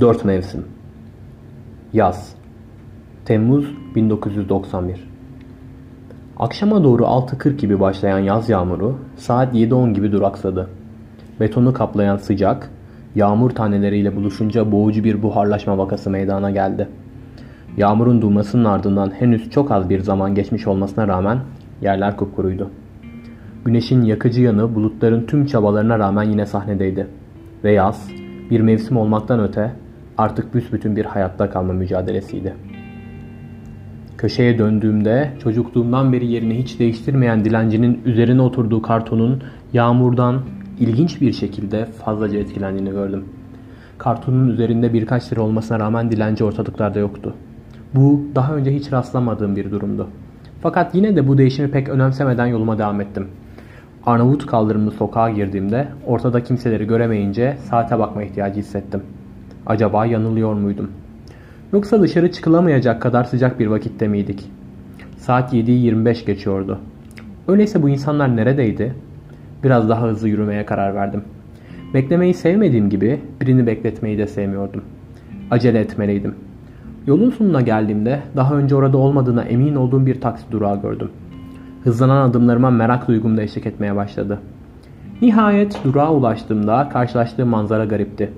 Dört mevsim. Yaz. Temmuz 1991. Akşama doğru 6.40 gibi başlayan yaz yağmuru saat 7.10 gibi duraksadı. Betonu kaplayan sıcak, yağmur taneleriyle buluşunca boğucu bir buharlaşma vakası meydana geldi. Yağmurun durmasının ardından henüz çok az bir zaman geçmiş olmasına rağmen yerler kupkuruydu. Güneşin yakıcı yanı bulutların tüm çabalarına rağmen yine sahnedeydi. Ve yaz, bir mevsim olmaktan öte artık büsbütün bir hayatta kalma mücadelesiydi. Köşeye döndüğümde çocukluğumdan beri yerini hiç değiştirmeyen dilencinin üzerine oturduğu kartonun yağmurdan ilginç bir şekilde fazlaca etkilendiğini gördüm. Kartonun üzerinde birkaç lira olmasına rağmen dilenci ortalıklarda yoktu. Bu daha önce hiç rastlamadığım bir durumdu. Fakat yine de bu değişimi pek önemsemeden yoluma devam ettim. Arnavut kaldırımlı sokağa girdiğimde ortada kimseleri göremeyince saate bakma ihtiyacı hissettim. Acaba yanılıyor muydum? Yoksa dışarı çıkılamayacak kadar sıcak bir vakitte miydik? Saat 7'yi 25 geçiyordu. Öyleyse bu insanlar neredeydi? Biraz daha hızlı yürümeye karar verdim. Beklemeyi sevmediğim gibi birini bekletmeyi de sevmiyordum. Acele etmeliydim. Yolun sonuna geldiğimde daha önce orada olmadığına emin olduğum bir taksi durağı gördüm. Hızlanan adımlarıma merak duygum da eşlik etmeye başladı. Nihayet durağa ulaştığımda karşılaştığım manzara garipti.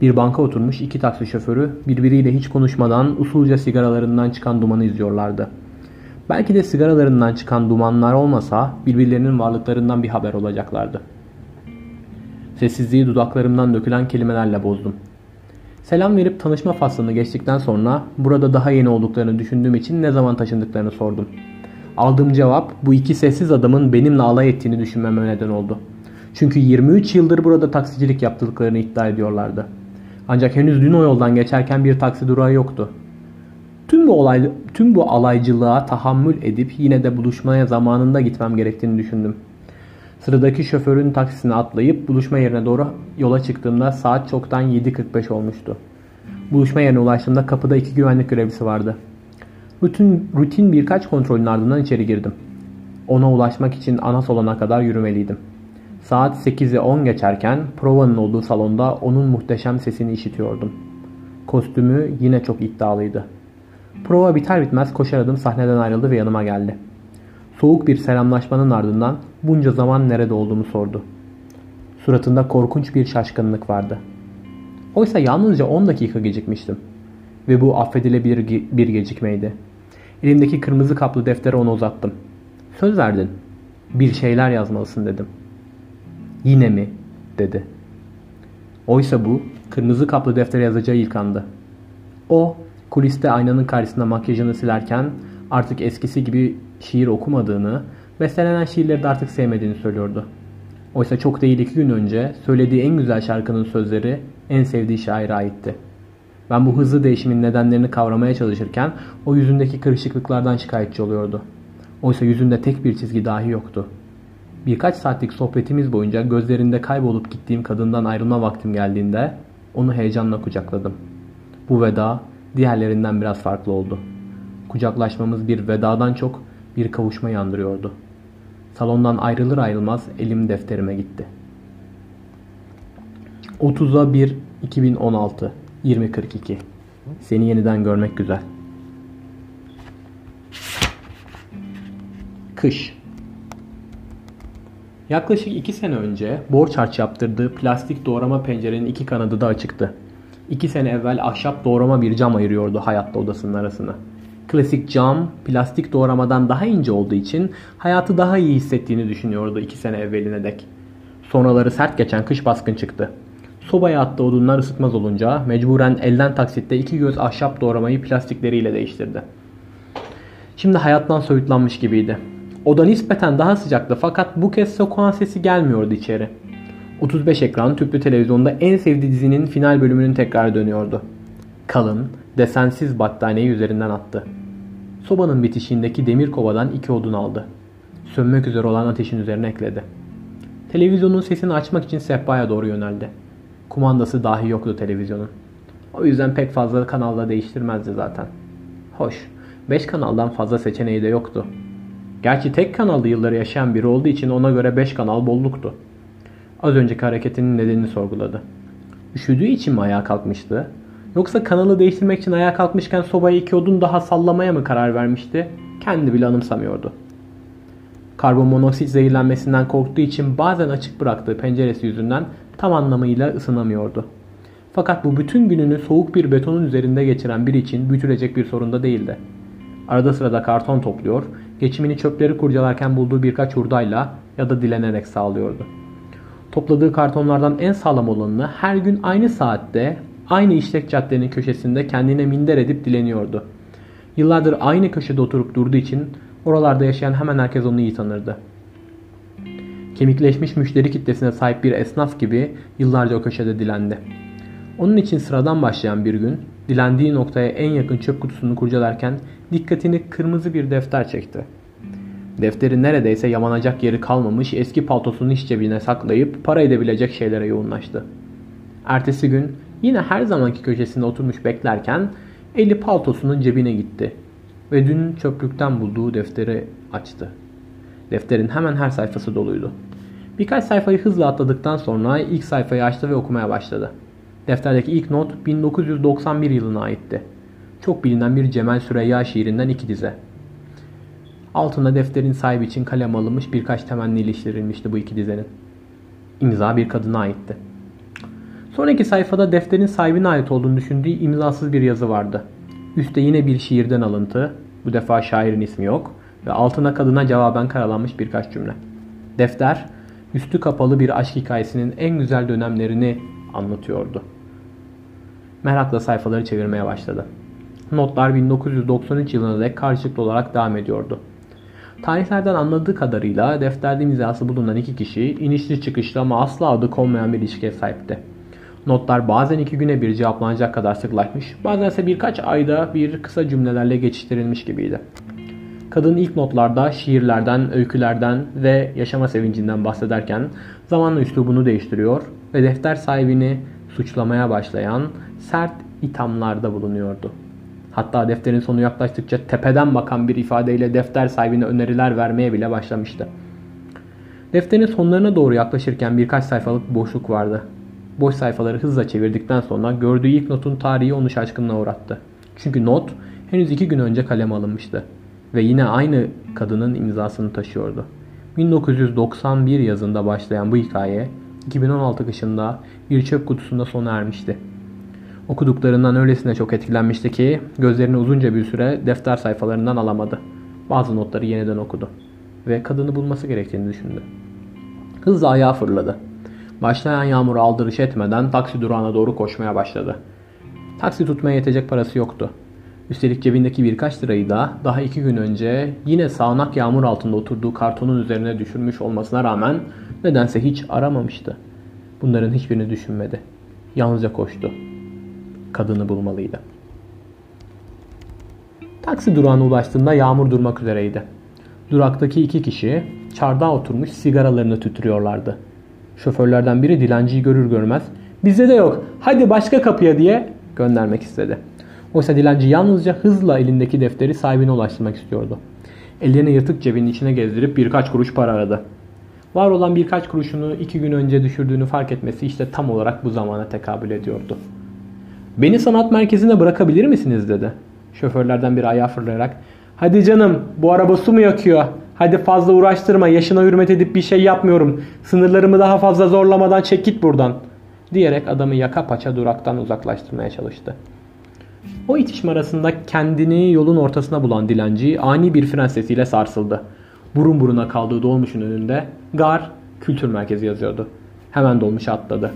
Bir banka oturmuş iki taksi şoförü birbiriyle hiç konuşmadan usulca sigaralarından çıkan dumanı izliyorlardı. Belki de sigaralarından çıkan dumanlar olmasa birbirlerinin varlıklarından bir haber olacaklardı. Sessizliği dudaklarımdan dökülen kelimelerle bozdum. Selam verip tanışma faslını geçtikten sonra burada daha yeni olduklarını düşündüğüm için ne zaman taşındıklarını sordum. Aldığım cevap bu iki sessiz adamın benimle alay ettiğini düşünmeme neden oldu. Çünkü 23 yıldır burada taksicilik yaptıklarını iddia ediyorlardı. Ancak henüz dün o yoldan geçerken bir taksi durağı yoktu. Tüm bu olay, tüm bu alaycılığa tahammül edip yine de buluşmaya zamanında gitmem gerektiğini düşündüm. Sıradaki şoförün taksisine atlayıp buluşma yerine doğru yola çıktığımda saat çoktan 7.45 olmuştu. Buluşma yerine ulaştığımda kapıda iki güvenlik görevlisi vardı. Rutin, rutin birkaç kontrolün ardından içeri girdim. Ona ulaşmak için ana salona kadar yürümeliydim. Saat 8'e 10 geçerken provanın olduğu salonda onun muhteşem sesini işitiyordum. Kostümü yine çok iddialıydı. Prova biter bitmez koşar adım sahneden ayrıldı ve yanıma geldi. Soğuk bir selamlaşmanın ardından bunca zaman nerede olduğumu sordu. Suratında korkunç bir şaşkınlık vardı. Oysa yalnızca 10 dakika gecikmiştim. Ve bu affedilebilir bir gecikmeydi. Elimdeki kırmızı kaplı defteri ona uzattım. Söz verdin. Bir şeyler yazmalısın dedim. Yine mi? dedi. Oysa bu kırmızı kaplı deftere yazacağı ilk andı. O kuliste aynanın karşısında makyajını silerken artık eskisi gibi şiir okumadığını, bestelenen şiirleri de artık sevmediğini söylüyordu. Oysa çok değil iki gün önce söylediği en güzel şarkının sözleri en sevdiği şaire aitti. Ben bu hızlı değişimin nedenlerini kavramaya çalışırken o yüzündeki kırışıklıklardan şikayetçi oluyordu. Oysa yüzünde tek bir çizgi dahi yoktu. Birkaç saatlik sohbetimiz boyunca gözlerinde kaybolup gittiğim kadından ayrılma vaktim geldiğinde onu heyecanla kucakladım. Bu veda diğerlerinden biraz farklı oldu. Kucaklaşmamız bir vedadan çok bir kavuşma yandırıyordu. Salondan ayrılır ayrılmaz elim defterime gitti. 30'a 1 2016 2042 Seni yeniden görmek güzel. Kış Yaklaşık iki sene önce borç harç yaptırdığı plastik doğrama pencerenin iki kanadı da açıktı. İki sene evvel ahşap doğrama bir cam ayırıyordu hayatta odasının arasını. Klasik cam, plastik doğramadan daha ince olduğu için hayatı daha iyi hissettiğini düşünüyordu iki sene evveline dek. Sonraları sert geçen kış baskın çıktı. Sobaya attığı odunlar ısıtmaz olunca mecburen elden taksitte iki göz ahşap doğramayı plastikleriyle değiştirdi. Şimdi hayattan soyutlanmış gibiydi. Oda nispeten daha sıcaktı fakat bu kez sokağın sesi gelmiyordu içeri. 35 ekran tüplü televizyonda en sevdiği dizinin final bölümünün tekrar dönüyordu. Kalın, desensiz battaniyeyi üzerinden attı. Sobanın bitişiğindeki demir kovadan iki odun aldı. Sönmek üzere olan ateşin üzerine ekledi. Televizyonun sesini açmak için sehpaya doğru yöneldi. Kumandası dahi yoktu televizyonun. O yüzden pek fazla kanalda değiştirmezdi zaten. Hoş, 5 kanaldan fazla seçeneği de yoktu. Gerçi tek kanalda yılları yaşayan biri olduğu için ona göre 5 kanal bolluktu. Az önceki hareketinin nedenini sorguladı. Üşüdüğü için mi ayağa kalkmıştı? Yoksa kanalı değiştirmek için ayağa kalkmışken sobaya iki odun daha sallamaya mı karar vermişti? Kendi bile anımsamıyordu. Karbon monoksit zehirlenmesinden korktuğu için bazen açık bıraktığı penceresi yüzünden tam anlamıyla ısınamıyordu. Fakat bu bütün gününü soğuk bir betonun üzerinde geçiren biri için büyütülecek bir sorun da değildi. Arada sırada karton topluyor, geçimini çöpleri kurcalarken bulduğu birkaç hurdayla ya da dilenerek sağlıyordu. Topladığı kartonlardan en sağlam olanını her gün aynı saatte aynı işlek caddenin köşesinde kendine minder edip dileniyordu. Yıllardır aynı köşede oturup durduğu için oralarda yaşayan hemen herkes onu iyi tanırdı. Kemikleşmiş müşteri kitlesine sahip bir esnaf gibi yıllarca o köşede dilendi. Onun için sıradan başlayan bir gün dilendiği noktaya en yakın çöp kutusunu kurcalarken dikkatini kırmızı bir defter çekti. Defteri neredeyse yamanacak yeri kalmamış eski paltosunun iç cebine saklayıp para edebilecek şeylere yoğunlaştı. Ertesi gün yine her zamanki köşesinde oturmuş beklerken eli paltosunun cebine gitti ve dün çöplükten bulduğu defteri açtı. Defterin hemen her sayfası doluydu. Birkaç sayfayı hızla atladıktan sonra ilk sayfayı açtı ve okumaya başladı. Defterdeki ilk not 1991 yılına aitti. Çok bilinen bir Cemal Süreyya şiirinden iki dize. Altında defterin sahibi için kalem alınmış birkaç temenni iliştirilmişti bu iki dizenin. İmza bir kadına aitti. Sonraki sayfada defterin sahibine ait olduğunu düşündüğü imzasız bir yazı vardı. Üste yine bir şiirden alıntı, bu defa şairin ismi yok ve altına kadına cevaben karalanmış birkaç cümle. Defter, üstü kapalı bir aşk hikayesinin en güzel dönemlerini anlatıyordu. Merakla sayfaları çevirmeye başladı. Notlar 1993 yılına dek karşılıklı olarak devam ediyordu. Tarihlerden anladığı kadarıyla defterde imzası bulunan iki kişi inişli çıkışlı ama asla adı konmayan bir ilişkiye sahipti. Notlar bazen iki güne bir cevaplanacak kadar sıklaşmış, bazen ise birkaç ayda bir kısa cümlelerle geçiştirilmiş gibiydi. Kadın ilk notlarda şiirlerden, öykülerden ve yaşama sevincinden bahsederken zamanla üslubunu değiştiriyor ve defter sahibini suçlamaya başlayan sert ithamlarda bulunuyordu. Hatta defterin sonu yaklaştıkça tepeden bakan bir ifadeyle defter sahibine öneriler vermeye bile başlamıştı. Defterin sonlarına doğru yaklaşırken birkaç sayfalık boşluk vardı. Boş sayfaları hızla çevirdikten sonra gördüğü ilk notun tarihi onu şaşkınlığa uğrattı. Çünkü not henüz iki gün önce kaleme alınmıştı. Ve yine aynı kadının imzasını taşıyordu. 1991 yazında başlayan bu hikaye 2016 kışında bir çöp kutusunda sona ermişti. Okuduklarından öylesine çok etkilenmişti ki gözlerini uzunca bir süre defter sayfalarından alamadı. Bazı notları yeniden okudu ve kadını bulması gerektiğini düşündü. Hızla ayağa fırladı. Başlayan yağmuru aldırış etmeden taksi durağına doğru koşmaya başladı. Taksi tutmaya yetecek parası yoktu. Üstelik cebindeki birkaç lirayı da daha iki gün önce yine sağanak yağmur altında oturduğu kartonun üzerine düşürmüş olmasına rağmen nedense hiç aramamıştı. Bunların hiçbirini düşünmedi. Yalnızca koştu. Kadını bulmalıydı. Taksi durağına ulaştığında yağmur durmak üzereydi. Duraktaki iki kişi çardağa oturmuş sigaralarını tütürüyorlardı. Şoförlerden biri dilenciyi görür görmez bizde de yok hadi başka kapıya diye göndermek istedi. Oysa dilenci yalnızca hızla elindeki defteri sahibine ulaştırmak istiyordu. Ellerini yırtık cebinin içine gezdirip birkaç kuruş para aradı. Var olan birkaç kuruşunu iki gün önce düşürdüğünü fark etmesi işte tam olarak bu zamana tekabül ediyordu. Beni sanat merkezine bırakabilir misiniz dedi. Şoförlerden biri ayağa fırlayarak hadi canım bu araba su mu yakıyor? Hadi fazla uğraştırma yaşına hürmet edip bir şey yapmıyorum. Sınırlarımı daha fazla zorlamadan çek git buradan. Diyerek adamı yaka paça duraktan uzaklaştırmaya çalıştı. O itişme arasında kendini yolun ortasına bulan dilenci ani bir fren sesiyle sarsıldı. Burun buruna kaldığı dolmuşun önünde Gar Kültür Merkezi yazıyordu. Hemen dolmuşa atladı.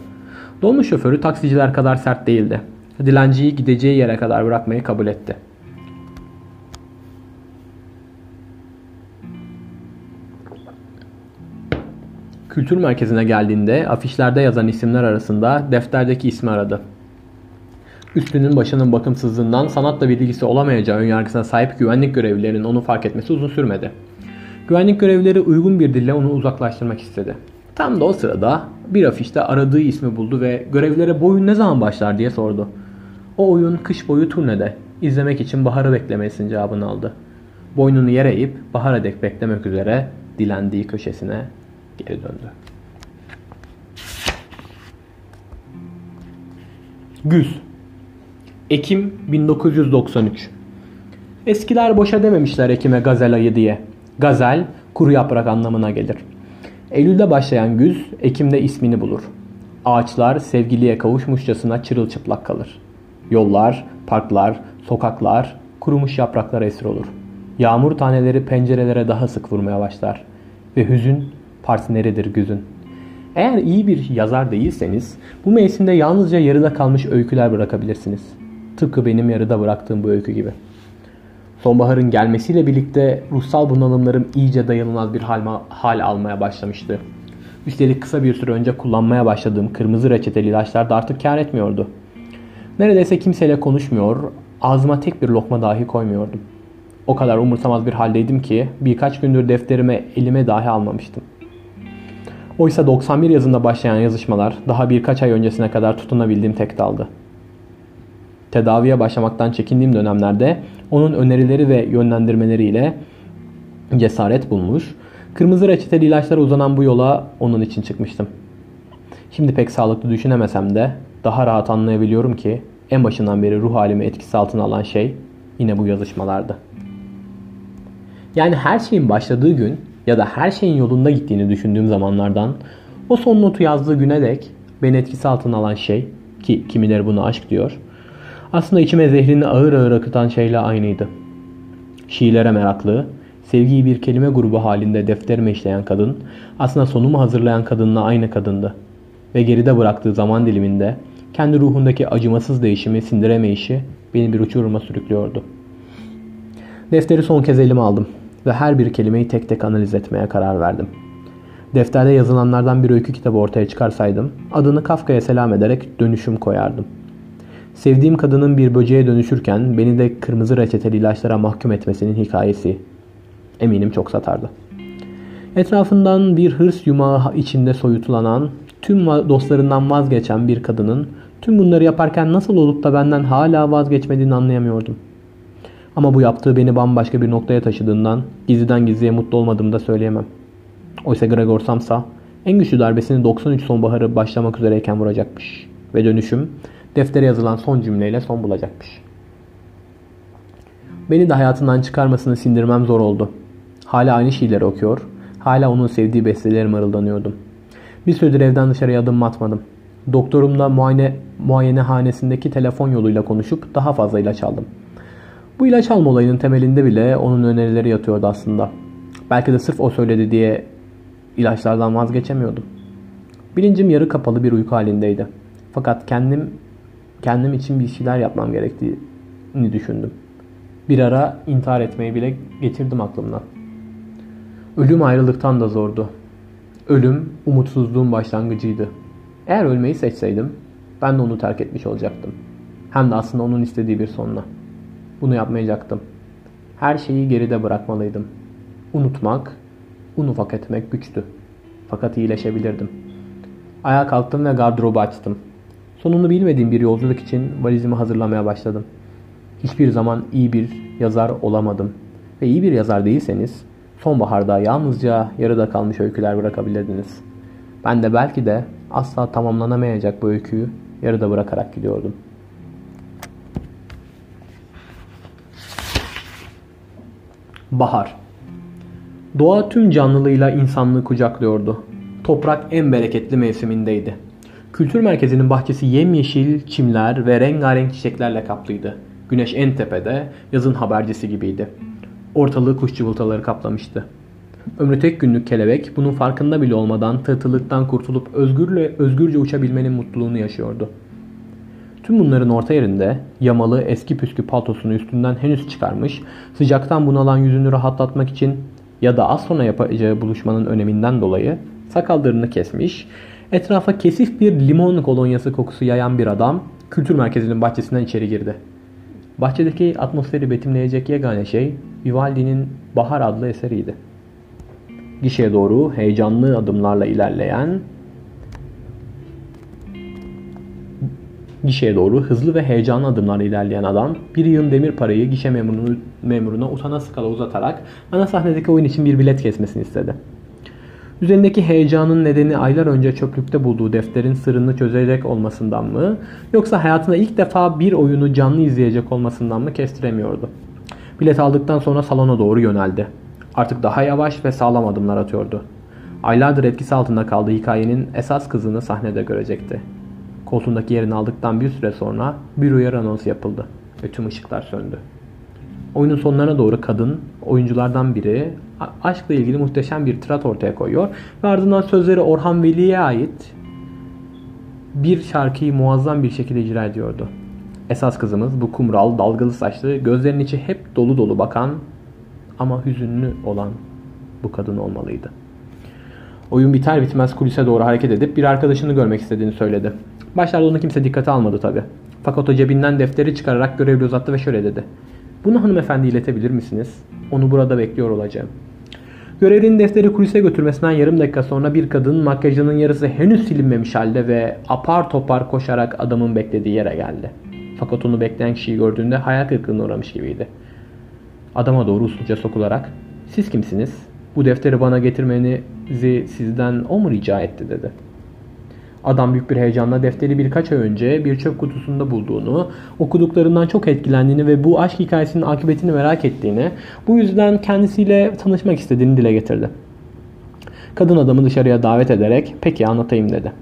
Dolmuş şoförü taksiciler kadar sert değildi. Dilenciyi gideceği yere kadar bırakmayı kabul etti. Kültür merkezine geldiğinde afişlerde yazan isimler arasında defterdeki ismi aradı. Üstünün başının bakımsızlığından sanatla bir ilgisi olamayacağı önyargısına sahip güvenlik görevlilerinin onu fark etmesi uzun sürmedi. Güvenlik görevlileri uygun bir dille onu uzaklaştırmak istedi. Tam da o sırada bir afişte aradığı ismi buldu ve görevlilere bu oyun ne zaman başlar diye sordu. O oyun kış boyu turnede. İzlemek için baharı beklemelisin cevabını aldı. Boynunu yere eğip bahara dek beklemek üzere dilendiği köşesine geri döndü. Güz Ekim 1993 Eskiler boşa dememişler Ekim'e gazel ayı diye. Gazel, kuru yaprak anlamına gelir. Eylül'de başlayan güz, Ekim'de ismini bulur. Ağaçlar sevgiliye kavuşmuşçasına çırılçıplak kalır. Yollar, parklar, sokaklar kurumuş yapraklar esir olur. Yağmur taneleri pencerelere daha sık vurmaya başlar. Ve hüzün partneridir güzün. Eğer iyi bir yazar değilseniz bu mevsimde yalnızca yarıda kalmış öyküler bırakabilirsiniz. Tıpkı benim yarıda bıraktığım bu öykü gibi. Sonbaharın gelmesiyle birlikte ruhsal bunalımlarım iyice dayanılmaz bir hal, hal almaya başlamıştı. Üstelik kısa bir süre önce kullanmaya başladığım kırmızı reçeteli ilaçlar da artık kar etmiyordu. Neredeyse kimseyle konuşmuyor, ağzıma tek bir lokma dahi koymuyordum. O kadar umursamaz bir haldeydim ki birkaç gündür defterime elime dahi almamıştım. Oysa 91 yazında başlayan yazışmalar daha birkaç ay öncesine kadar tutunabildiğim tek daldı. Tedaviye başlamaktan çekindiğim dönemlerde onun önerileri ve yönlendirmeleriyle cesaret bulmuş, kırmızı reçeteli ilaçlara uzanan bu yola onun için çıkmıştım. Şimdi pek sağlıklı düşünemesem de daha rahat anlayabiliyorum ki en başından beri ruh halimi etkisi altına alan şey yine bu yazışmalardı. Yani her şeyin başladığı gün ya da her şeyin yolunda gittiğini düşündüğüm zamanlardan o son notu yazdığı güne dek beni etkisi altına alan şey ki kimileri bunu aşk diyor aslında içime zehrini ağır ağır akıtan şeyle aynıydı. Şiirlere meraklı, sevgiyi bir kelime grubu halinde defterime işleyen kadın aslında sonumu hazırlayan kadınla aynı kadındı. Ve geride bıraktığı zaman diliminde kendi ruhundaki acımasız değişimi sindiremeyişi beni bir uçuruma sürüklüyordu. Defteri son kez elime aldım ve her bir kelimeyi tek tek analiz etmeye karar verdim. Defterde yazılanlardan bir öykü kitabı ortaya çıkarsaydım adını Kafka'ya selam ederek dönüşüm koyardım. Sevdiğim kadının bir böceğe dönüşürken beni de kırmızı reçeteli ilaçlara mahkum etmesinin hikayesi. Eminim çok satardı. Etrafından bir hırs yumağı içinde soyutlanan, tüm dostlarından vazgeçen bir kadının tüm bunları yaparken nasıl olup da benden hala vazgeçmediğini anlayamıyordum. Ama bu yaptığı beni bambaşka bir noktaya taşıdığından gizliden gizliye mutlu olmadığımı da söyleyemem. Oysa Gregor Samsa en güçlü darbesini 93 sonbaharı başlamak üzereyken vuracakmış. Ve dönüşüm deftere yazılan son cümleyle son bulacakmış. Beni de hayatından çıkarmasını sindirmem zor oldu. Hala aynı şiirleri okuyor, hala onun sevdiği besteleri mırıldanıyordum. Bir süredir evden dışarıya adım atmadım. Doktorumla muayene, muayenehanesindeki telefon yoluyla konuşup daha fazla ilaç aldım. Bu ilaç alma olayının temelinde bile onun önerileri yatıyordu aslında. Belki de sırf o söyledi diye ilaçlardan vazgeçemiyordum. Bilincim yarı kapalı bir uyku halindeydi. Fakat kendim kendim için bir şeyler yapmam gerektiğini düşündüm. Bir ara intihar etmeyi bile getirdim aklımdan. Ölüm ayrılıktan da zordu. Ölüm umutsuzluğun başlangıcıydı. Eğer ölmeyi seçseydim ben de onu terk etmiş olacaktım. Hem de aslında onun istediği bir sonla. Bunu yapmayacaktım. Her şeyi geride bırakmalıydım. Unutmak, un ufak etmek güçtü. Fakat iyileşebilirdim. Ayağa kalktım ve gardırobu açtım. Sonunu bilmediğim bir yolculuk için valizimi hazırlamaya başladım. Hiçbir zaman iyi bir yazar olamadım. Ve iyi bir yazar değilseniz sonbaharda yalnızca yarıda kalmış öyküler bırakabilirdiniz. Ben de belki de asla tamamlanamayacak bu öyküyü yarıda bırakarak gidiyordum. Bahar Doğa tüm canlılığıyla insanlığı kucaklıyordu. Toprak en bereketli mevsimindeydi. Kültür merkezinin bahçesi yemyeşil çimler ve rengarenk çiçeklerle kaplıydı. Güneş en tepede, yazın habercisi gibiydi. Ortalığı kuş cıvıltaları kaplamıştı. Ömrü tek günlük kelebek bunun farkında bile olmadan tırtılıktan kurtulup özgürle, özgürce uçabilmenin mutluluğunu yaşıyordu. Tüm bunların orta yerinde yamalı eski püskü paltosunu üstünden henüz çıkarmış, sıcaktan bunalan yüzünü rahatlatmak için ya da az sonra yapacağı buluşmanın öneminden dolayı sakallarını kesmiş, Etrafa kesif bir limon kolonyası kokusu yayan bir adam kültür merkezinin bahçesinden içeri girdi. Bahçedeki atmosferi betimleyecek yegane şey Vivaldi'nin Bahar adlı eseriydi. Gişeye doğru heyecanlı adımlarla ilerleyen Gişeye doğru hızlı ve heyecanlı adımlarla ilerleyen adam bir yığın demir parayı gişe memurunu, memuruna utana skala uzatarak ana sahnedeki oyun için bir bilet kesmesini istedi. Üzerindeki heyecanın nedeni aylar önce çöplükte bulduğu defterin sırrını çözecek olmasından mı yoksa hayatında ilk defa bir oyunu canlı izleyecek olmasından mı kestiremiyordu. Bilet aldıktan sonra salona doğru yöneldi. Artık daha yavaş ve sağlam adımlar atıyordu. Aylardır etkisi altında kaldığı hikayenin esas kızını sahnede görecekti. Koltuğundaki yerini aldıktan bir süre sonra bir uyarı anonsu yapıldı ve tüm ışıklar söndü. Oyunun sonlarına doğru kadın, oyunculardan biri aşkla ilgili muhteşem bir tirat ortaya koyuyor ve ardından sözleri Orhan Veli'ye ait bir şarkıyı muazzam bir şekilde icra ediyordu. Esas kızımız bu kumral, dalgalı saçlı, gözlerinin içi hep dolu dolu bakan ama hüzünlü olan bu kadın olmalıydı. Oyun biter bitmez kulise doğru hareket edip bir arkadaşını görmek istediğini söyledi. Başlarda onu kimse dikkate almadı tabi. Fakat o cebinden defteri çıkararak görevli uzattı ve şöyle dedi. Bunu hanımefendi iletebilir misiniz? Onu burada bekliyor olacağım. Görevlinin defteri kulise götürmesinden yarım dakika sonra bir kadın makyajının yarısı henüz silinmemiş halde ve apar topar koşarak adamın beklediği yere geldi. Fakat onu bekleyen kişiyi gördüğünde hayal kırıklığına uğramış gibiydi. Adama doğru usulca sokularak ''Siz kimsiniz? Bu defteri bana getirmenizi sizden o mu rica etti?'' dedi. Adam büyük bir heyecanla defteri birkaç ay önce bir çöp kutusunda bulduğunu, okuduklarından çok etkilendiğini ve bu aşk hikayesinin akıbetini merak ettiğini, bu yüzden kendisiyle tanışmak istediğini dile getirdi. Kadın adamı dışarıya davet ederek peki anlatayım dedi.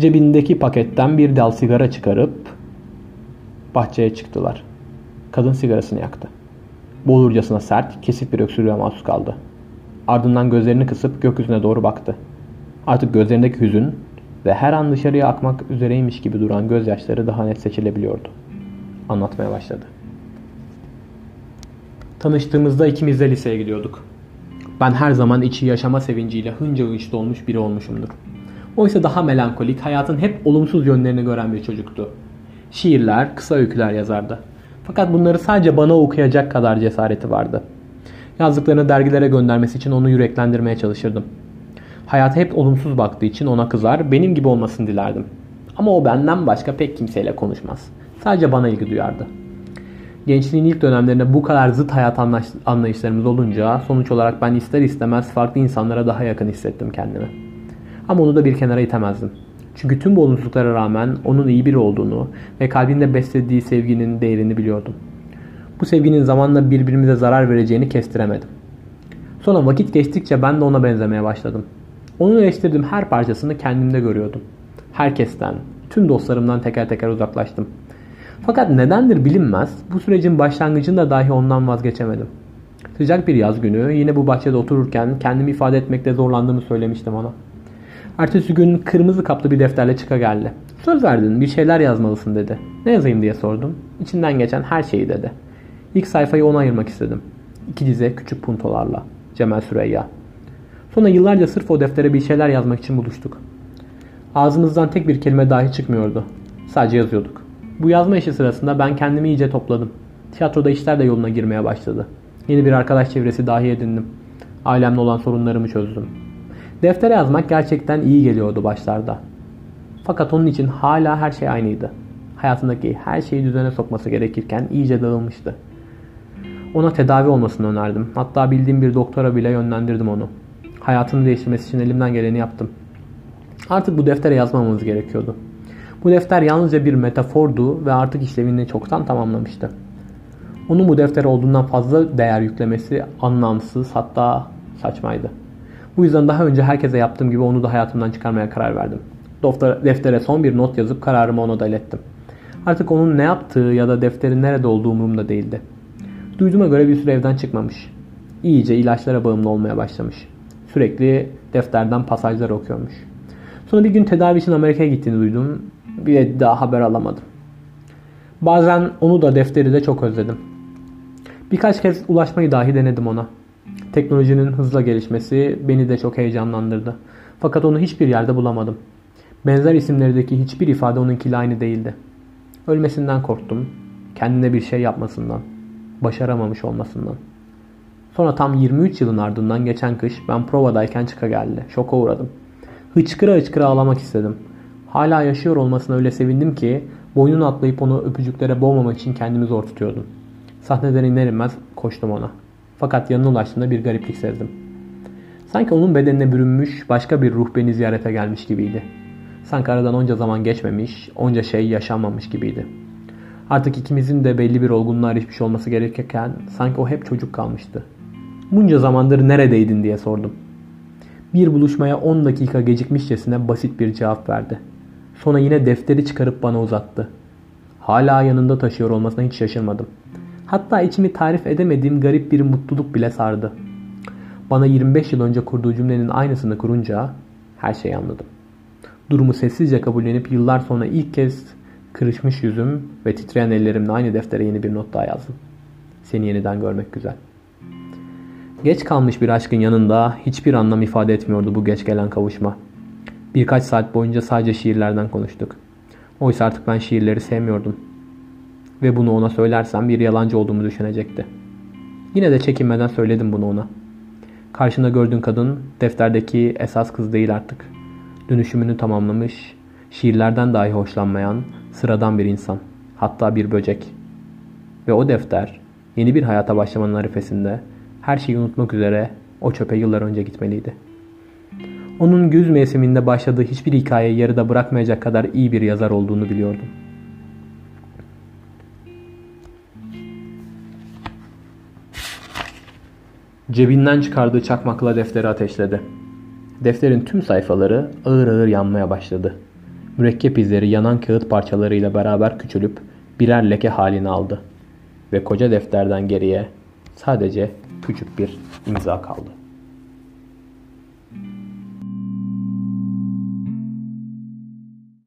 Cebindeki paketten bir dal sigara çıkarıp bahçeye çıktılar. Kadın sigarasını yaktı. Boğulurcasına sert, kesik bir öksürüğe mahsus kaldı. Ardından gözlerini kısıp gökyüzüne doğru baktı. Artık gözlerindeki hüzün ve her an dışarıya akmak üzereymiş gibi duran gözyaşları daha net seçilebiliyordu. Anlatmaya başladı. Tanıştığımızda ikimiz de liseye gidiyorduk. Ben her zaman içi yaşama sevinciyle hınca hınç dolmuş biri olmuşumdur. Oysa daha melankolik, hayatın hep olumsuz yönlerini gören bir çocuktu. Şiirler, kısa öyküler yazardı. Fakat bunları sadece bana okuyacak kadar cesareti vardı. Yazdıklarını dergilere göndermesi için onu yüreklendirmeye çalışırdım. Hayata hep olumsuz baktığı için ona kızar, benim gibi olmasını dilerdim. Ama o benden başka pek kimseyle konuşmaz. Sadece bana ilgi duyardı. Gençliğin ilk dönemlerinde bu kadar zıt hayat anlayışlarımız olunca sonuç olarak ben ister istemez farklı insanlara daha yakın hissettim kendimi. Ama onu da bir kenara itemezdim. Çünkü tüm bu olumsuzluklara rağmen onun iyi biri olduğunu ve kalbinde beslediği sevginin değerini biliyordum. Bu sevginin zamanla birbirimize zarar vereceğini kestiremedim. Sonra vakit geçtikçe ben de ona benzemeye başladım. Onun eleştirdiğim her parçasını kendimde görüyordum. Herkesten, tüm dostlarımdan teker teker uzaklaştım. Fakat nedendir bilinmez bu sürecin başlangıcında dahi ondan vazgeçemedim. Sıcak bir yaz günü yine bu bahçede otururken kendimi ifade etmekte zorlandığımı söylemiştim ona. Ertesi gün kırmızı kaplı bir defterle çıka geldi. Söz verdin bir şeyler yazmalısın dedi. Ne yazayım diye sordum. İçinden geçen her şeyi dedi. İlk sayfayı ona ayırmak istedim. İki dize küçük puntolarla. Cemal Süreyya. Sonra yıllarca sırf o deftere bir şeyler yazmak için buluştuk. Ağzımızdan tek bir kelime dahi çıkmıyordu. Sadece yazıyorduk. Bu yazma işi sırasında ben kendimi iyice topladım. Tiyatroda işler de yoluna girmeye başladı. Yeni bir arkadaş çevresi dahi edindim. Ailemle olan sorunlarımı çözdüm. Deftere yazmak gerçekten iyi geliyordu başlarda. Fakat onun için hala her şey aynıydı. Hayatındaki her şeyi düzene sokması gerekirken iyice dağılmıştı. Ona tedavi olmasını önerdim. Hatta bildiğim bir doktora bile yönlendirdim onu. Hayatını değiştirmesi için elimden geleni yaptım. Artık bu deftere yazmamamız gerekiyordu. Bu defter yalnızca bir metafordu ve artık işlevini çoktan tamamlamıştı. Onun bu defter olduğundan fazla değer yüklemesi anlamsız hatta saçmaydı. Bu yüzden daha önce herkese yaptığım gibi onu da hayatımdan çıkarmaya karar verdim. Deftere son bir not yazıp kararımı ona da ilettim. Artık onun ne yaptığı ya da defterin nerede olduğu umurumda değildi. Duyduğuma göre bir süre evden çıkmamış. İyice ilaçlara bağımlı olmaya başlamış. Sürekli defterden pasajlar okuyormuş. Sonra bir gün tedavi için Amerika'ya gittiğini duydum. Bir daha haber alamadım. Bazen onu da defteri de çok özledim. Birkaç kez ulaşmayı dahi denedim ona. Teknolojinin hızla gelişmesi beni de çok heyecanlandırdı. Fakat onu hiçbir yerde bulamadım. Benzer isimlerdeki hiçbir ifade onunkiyle aynı değildi. Ölmesinden korktum. Kendine bir şey yapmasından. Başaramamış olmasından. Sonra tam 23 yılın ardından geçen kış ben provadayken çıka geldi. Şoka uğradım. Hıçkıra hıçkıra ağlamak istedim. Hala yaşıyor olmasına öyle sevindim ki boynunu atlayıp onu öpücüklere boğmamak için kendimi zor tutuyordum. Sahneden iner inmez koştum ona. Fakat yanına ulaştığımda bir gariplik sezdim. Sanki onun bedenine bürünmüş başka bir ruh beni ziyarete gelmiş gibiydi. Sanki aradan onca zaman geçmemiş, onca şey yaşanmamış gibiydi. Artık ikimizin de belli bir olgunluğa erişmiş olması gerekirken sanki o hep çocuk kalmıştı. Bunca zamandır neredeydin diye sordum. Bir buluşmaya 10 dakika gecikmişçesine basit bir cevap verdi. Sonra yine defteri çıkarıp bana uzattı. Hala yanında taşıyor olmasına hiç şaşırmadım. Hatta içimi tarif edemediğim garip bir mutluluk bile sardı. Bana 25 yıl önce kurduğu cümlenin aynısını kurunca her şeyi anladım. Durumu sessizce kabullenip yıllar sonra ilk kez kırışmış yüzüm ve titreyen ellerimle aynı deftere yeni bir not daha yazdım. Seni yeniden görmek güzel. Geç kalmış bir aşkın yanında hiçbir anlam ifade etmiyordu bu geç gelen kavuşma. Birkaç saat boyunca sadece şiirlerden konuştuk. Oysa artık ben şiirleri sevmiyordum. Ve bunu ona söylersem bir yalancı olduğumu düşünecekti. Yine de çekinmeden söyledim bunu ona. Karşında gördüğün kadın defterdeki esas kız değil artık. Dönüşümünü tamamlamış, şiirlerden dahi hoşlanmayan sıradan bir insan. Hatta bir böcek. Ve o defter yeni bir hayata başlamanın arifesinde her şeyi unutmak üzere o çöpe yıllar önce gitmeliydi. Onun güz mevsiminde başladığı hiçbir hikayeyi yarıda bırakmayacak kadar iyi bir yazar olduğunu biliyordum. Cebinden çıkardığı çakmakla defteri ateşledi. Defterin tüm sayfaları ağır ağır yanmaya başladı. Mürekkep izleri yanan kağıt parçalarıyla beraber küçülüp birer leke halini aldı. Ve koca defterden geriye sadece küçük bir imza kaldı.